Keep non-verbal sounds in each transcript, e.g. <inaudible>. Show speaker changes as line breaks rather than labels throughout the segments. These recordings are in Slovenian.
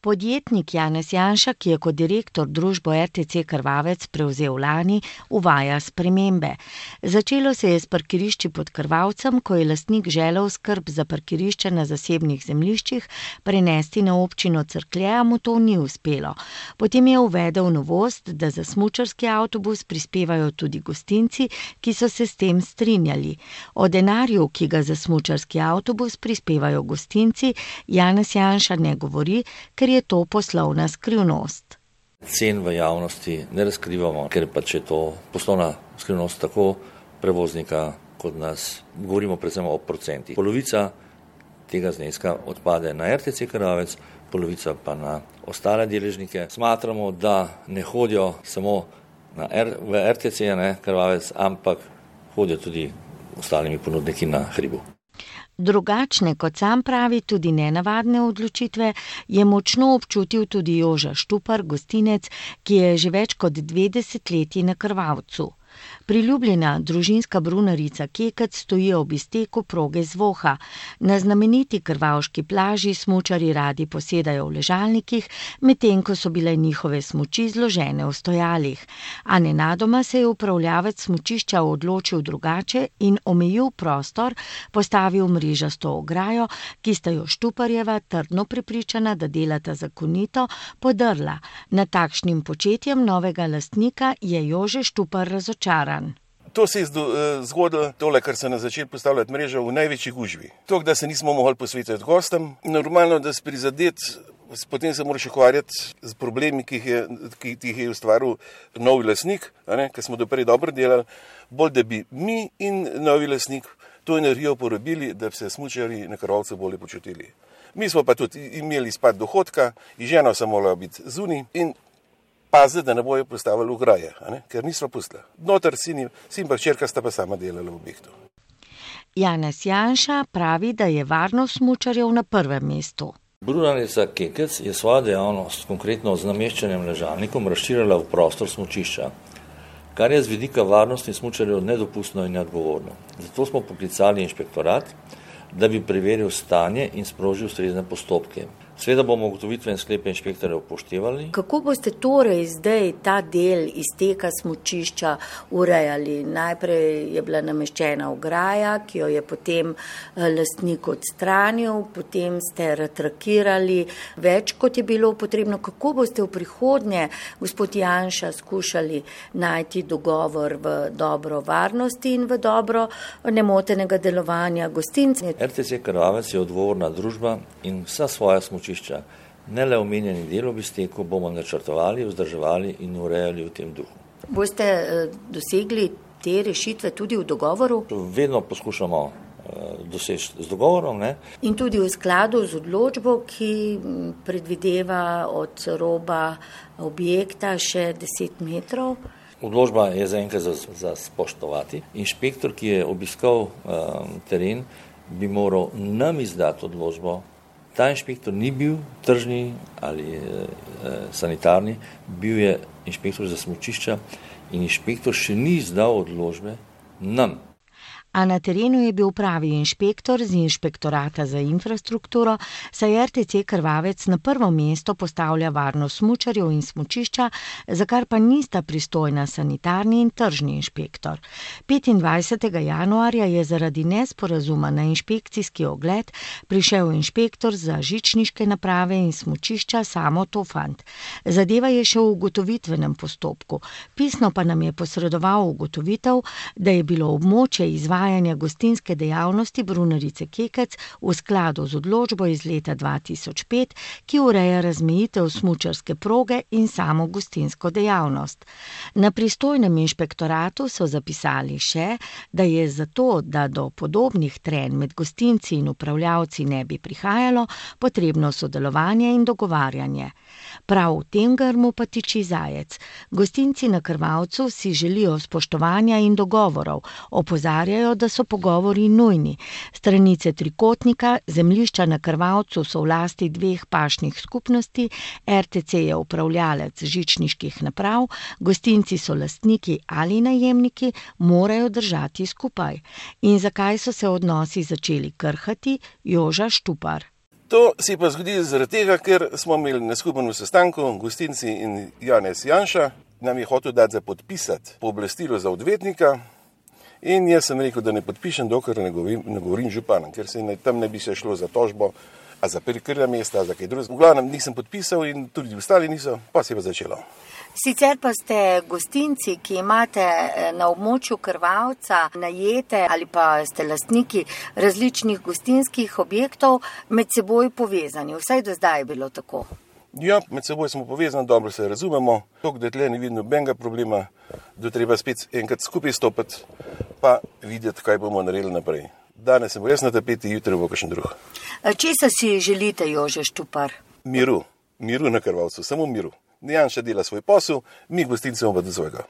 Podjetnik Janez Janša, ki je kot direktor družbo RTC Krvavec prevzel lani, uvaja spremembe. Začelo se je s parkirišči pod Krvavcem, ko je lastnik želel skrb za parkirišče na zasebnih zemliščih prenesti na občino Crklje, a mu to ni uspelo. Potem je uvedel novost, da za smučarski avtobus prispevajo tudi gostinci, ki so se s tem strinjali. O denarju, ki ga za smučarski avtobus prispevajo gostinci, Janez Janša ne govori, ker ker je to poslovna skrivnost.
Cen v javnosti ne razkrivamo, ker pač je to poslovna skrivnost tako prevoznika kot nas. Govorimo predvsem o procentih. Polovica tega zneska odpade na RTC Krvavec, polovica pa na ostale deležnike. Smatramo, da ne hodijo samo R, v RTC ne, Krvavec, ampak hodijo tudi ostalimi ponudniki na hribu.
Drugačne, kot sam pravi, tudi nenavadne odločitve je močno občutil tudi Joža Štupar, gostinec, ki je že več kot dve desetletji na krvavcu. Priljubljena družinska brunarica Kekec stoji ob izteku proge zvoha. Na znameniti krvavški plaži smučari radi posedajo v ležalnikih, medtem ko so bile njihove smuči zložene v stojalih. A nenadoma se je upravljavec smučišča odločil drugače in omejil prostor, postavil mrežasto ograjo, ki sta jo Štuparjeva trdno prepričana, da delata zakonito, podrla. Nad takšnim početjem novega lastnika je Jože Štupar razočaran razočaran.
To se je eh, zgodilo, tole, kar se je začelo postavljati mreža v največji gužvi. To, da se nismo mogli posvetiti gostom, normalno, da se prizadeti, potem se moraš ukvarjati z problemi, ki jih je, ki, ki jih je ustvaril novi lasnik, ki smo doprej dobro delali, bolj da bi mi in novi lasnik to energijo porabili, da bi se smučari na krvavcu bolje počutili. Mi smo pa tudi imeli spad dohodka, in žena sem morala biti zunaj in paziti, da ne bojo postavili ograje, ker nismo pustili. Notar sin in črka sta pa sama delala v objektu.
Janez Janša pravi, da je varnost smučarjev na prvem mestu.
Brunarica Kekec je svojo dejavnost, konkretno z nameščanjem ležalnikom, razširila v prostor smučišča, kar je z vidika varnosti smučarjev nedopustno in neodgovorno. Zato smo poklicali inšpektorat, da bi preveril stanje in sprožil ustrezne postopke. Sveda bomo ugotovitve in sklepe inšpektorja upoštevali.
Kako boste torej zdaj ta del izteka smočišča urejali? Najprej je bila nameščena ograja, ki jo je potem eh, lastnik odstranil, potem ste retrakirali več, kot je bilo potrebno. Kako boste v prihodnje, gospod Janša, skušali najti dogovor v dobro varnosti in v dobro nemotenega delovanja gostincev?
RTC Krvavec je odgovorna družba in vsa svoja smočišča smučišča. Ne le omenjeni del obisteku bomo načrtovali, vzdrževali in urejali v tem duhu.
Boste eh, dosegli te rešitve tudi v dogovoru?
Vedno poskušamo eh, doseči z dogovorom. Ne?
In tudi v skladu z odločbo, ki predvideva od roba objekta še 10 metrov.
Odločba je zaenkrat za, za spoštovati. Inšpektor, ki je obiskal um, teren, bi moral nam izdati odločbo Ta inšpektor ni bil tržni ali e, sanitarni, bil je inšpektor za smočišča in inšpektor še ni izdal odložbe nam
a na terenu je bil pravi inšpektor z inšpektorata za infrastrukturo, saj RTC Krvavec na prvo mesto postavlja varnost smučarjev in smučišča, za kar pa nista pristojna sanitarni in tržni inšpektor. 25. januarja je zaradi nesporazuma na inšpekcijski ogled prišel inšpektor za žičniške naprave in smučišča samo Tofant. Zadeva je še v ugotovitvenem postopku. Pisno pa nam je posredoval ugotovitev, da je bilo območje izvajanja izvajanja gostinske dejavnosti Brunarice Kekec v skladu z odločbo iz leta 2005, ki ureja razmejitev smučarske proge in samo gostinsko dejavnost. Na pristojnem inšpektoratu so zapisali še, da je zato, da do podobnih tren med gostinci in upravljavci ne bi prihajalo, potrebno sodelovanje in dogovarjanje. Prav v tem grmu pa tiči zajec. Gostinci na krvavcu si želijo spoštovanja in dogovorov, opozarjajo, da so pogovori nujni. Stranice trikotnika, zemljišča na krvavcu so v lasti dveh pašnih skupnosti, RTC je upravljalec žičniških naprav, gostinci so lastniki ali najemniki, morajo držati skupaj. In zakaj so se odnosi začeli krhati, Joža Štupar.
To se je pa zgodilo zaradi tega, ker smo imeli na skupnem sestanku gostinci in Janez Janša, nam je hotel dati za podpisati pooblastilo za odvetnika. In jaz sem rekel, da ne podpišem, dokler ne govorim, ne govorim županom, ker se ne, tam ne bi se šlo za tožbo, a za perikrila mesta, za kaj drugega. V glavnem nisem podpisal in tudi ostali niso, pa se je pa začelo.
Sicer pa ste gostinci, ki imate eh, na območju krvalca najete ali pa ste lastniki različnih gostinskih objektov med seboj povezani. Vsaj do zdaj je bilo tako.
Ja, med seboj smo povezani, dobro se razumemo. To, da tle ne vidim nobenega problema, da treba spet enkrat skupaj stopiti, pa videti, kaj bomo naredili naprej. Danes sem res na tapeti, jutri bo kakšen drug.
Če se si želite, Jože Štupar?
Miru, miru na krvalcu, samo miru. Jan še dela svoj posel, mi gostinci bomo pa do svojega.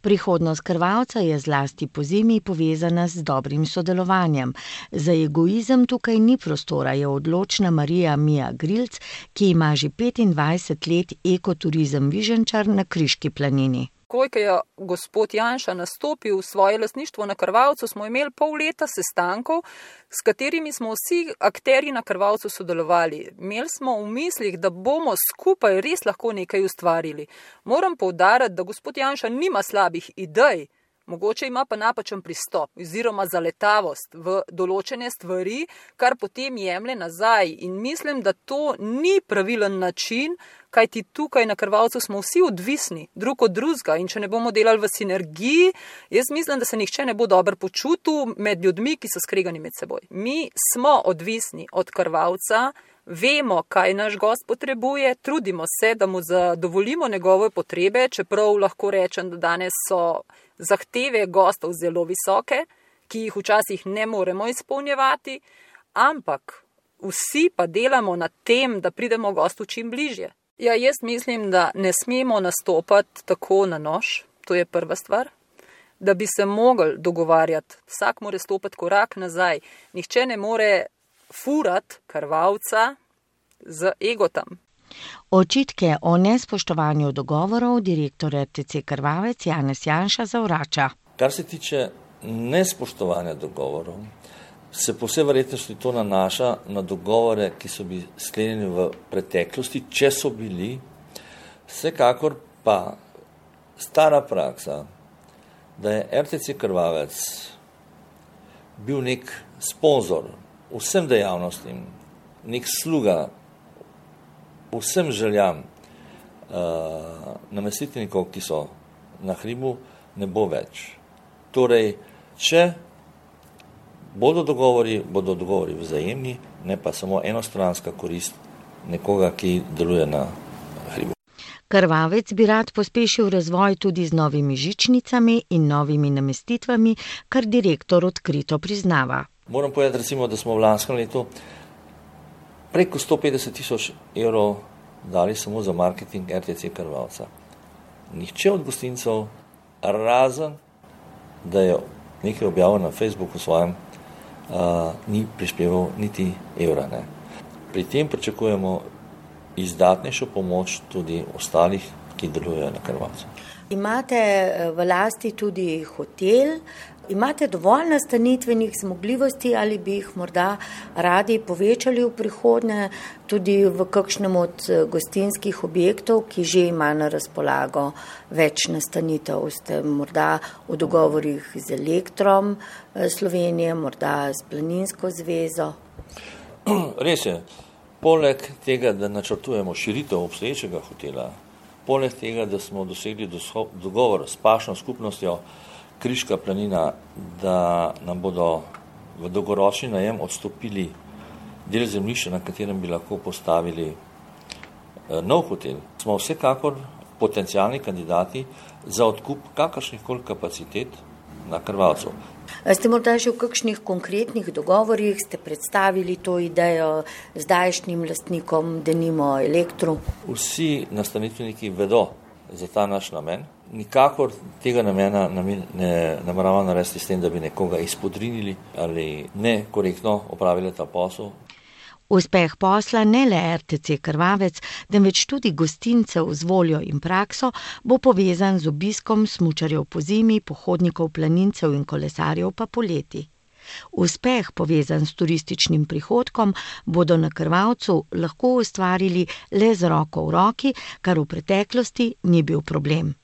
Prihodnost krvalca je zlasti po zimi povezana z dobrim sodelovanjem. Za egoizem tukaj ni prostora, je odločna Marija Mija Grilc, ki ima že 25 let ekoturizem Viženčar na Kriški planini.
Ko je gospod Janša nastopil v svoje lasništvo na Krvalcu, smo imeli pol leta sestankov, s katerimi smo vsi akteri na Krvalcu sodelovali. Imeli smo v mislih, da bomo skupaj res lahko nekaj ustvarili. Moram povdariti, da gospod Janša nima slabih idej. Mogoče ima pa napačen pristop oziroma zaletavost v določene stvari, kar potem jemlje nazaj. In mislim, da to ni pravilen način, kajti tukaj na krvalcu smo vsi odvisni drug od drugega in če ne bomo delali v sinergiji, jaz mislim, da se nihče ne bo dobro počutil med ljudmi, ki so skregani med seboj. Mi smo odvisni od krvalca. Vemo, kaj naš gost potrebuje, trudimo se, da mu zadovoljimo njegove potrebe, čeprav lahko rečem, da danes so zahteve gostov zelo visoke, ki jih včasih ne moremo izpolnjevati, ampak vsi pa delamo na tem, da pridemo gostu čim bližje. Ja, jaz mislim, da ne smemo nastopati tako na nož, to je prva stvar. Da bi se mogli dogovarjati, vsak mora stopiti korak nazaj, nihče ne more furati krvalca z egotom.
Očitke o nespoštovanju dogovorov direktor RTC Krvavec Janez Janša zavrača.
Kar se tiče nespoštovanja dogovorov, se po vsej verjetnosti to nanaša na dogovore, ki so bili sklenjeni v preteklosti, če so bili, vsekakor pa stara praksa, da je RTC Krvavec bil nek sponzor vsem dejavnostim, nek sluga vsem željam uh, namestitnikov, ki so na hribu, ne bo več. Torej, če bodo dogovori, bodo dogovori vzajemni, ne pa samo enostranska korist nekoga, ki deluje na hribu.
Krvavec bi rad pospešil razvoj tudi z novimi žičnicami in novimi namestitvami, kar direktor odkrito priznava.
Moram povedati, recimo, da smo v lanskem letu preko 150 tisoč evrov dali samo za marketing RTC Krvalca. Nihče od gostincev, razen da je nekaj objavil na Facebooku svojem, uh, ni prispeval niti evra. Ne. Pri tem pričakujemo izdatnejšo pomoč tudi ostalih, ki delujejo na Krvalcu.
Imate eh, v lasti tudi hotel, imate dovolj nastanitvenih zmogljivosti ali bi jih morda radi povečali v prihodnje tudi v kakšnem od eh, gostinskih objektov, ki že ima na razpolago več nastanitev. Ste morda v dogovorih z elektrom eh, Slovenije, morda s planinsko zvezo? <clears throat>
Res je. Poleg tega, da načrtujemo širitev obstoječega hotela, poleg tega, da smo dosegli dogovor s pašno skupnostjo, Kriška planina, da nam bodo v dolgoročni najem odstopili del zemljišča, na katerem bi lahko postavili eh, nov hotel. Smo vsekakor potencijalni kandidati za odkup kakršnih koli kapacitet na Krvalcu.
Ste morda že v kakšnih konkretnih dogovorjih, ste predstavili to idejo zdajšnjim lastnikom, denimo elektro?
Vsi nastanitveniki vedo za ta naš namen nikakor tega namena ne namerava narediti s tem, da bi nekoga izpodrinili ali ne korektno opravili ta posel.
Uspeh posla ne le RTC Krvavec, temveč tudi gostincev z voljo in prakso bo povezan z obiskom smučarjev po zimi, pohodnikov, planincev in kolesarjev pa poleti. Uspeh, povezan s turističnim prihodkom, bodo na krvavcu lahko ustvarili le z roko v roki, kar v preteklosti ni bil problem.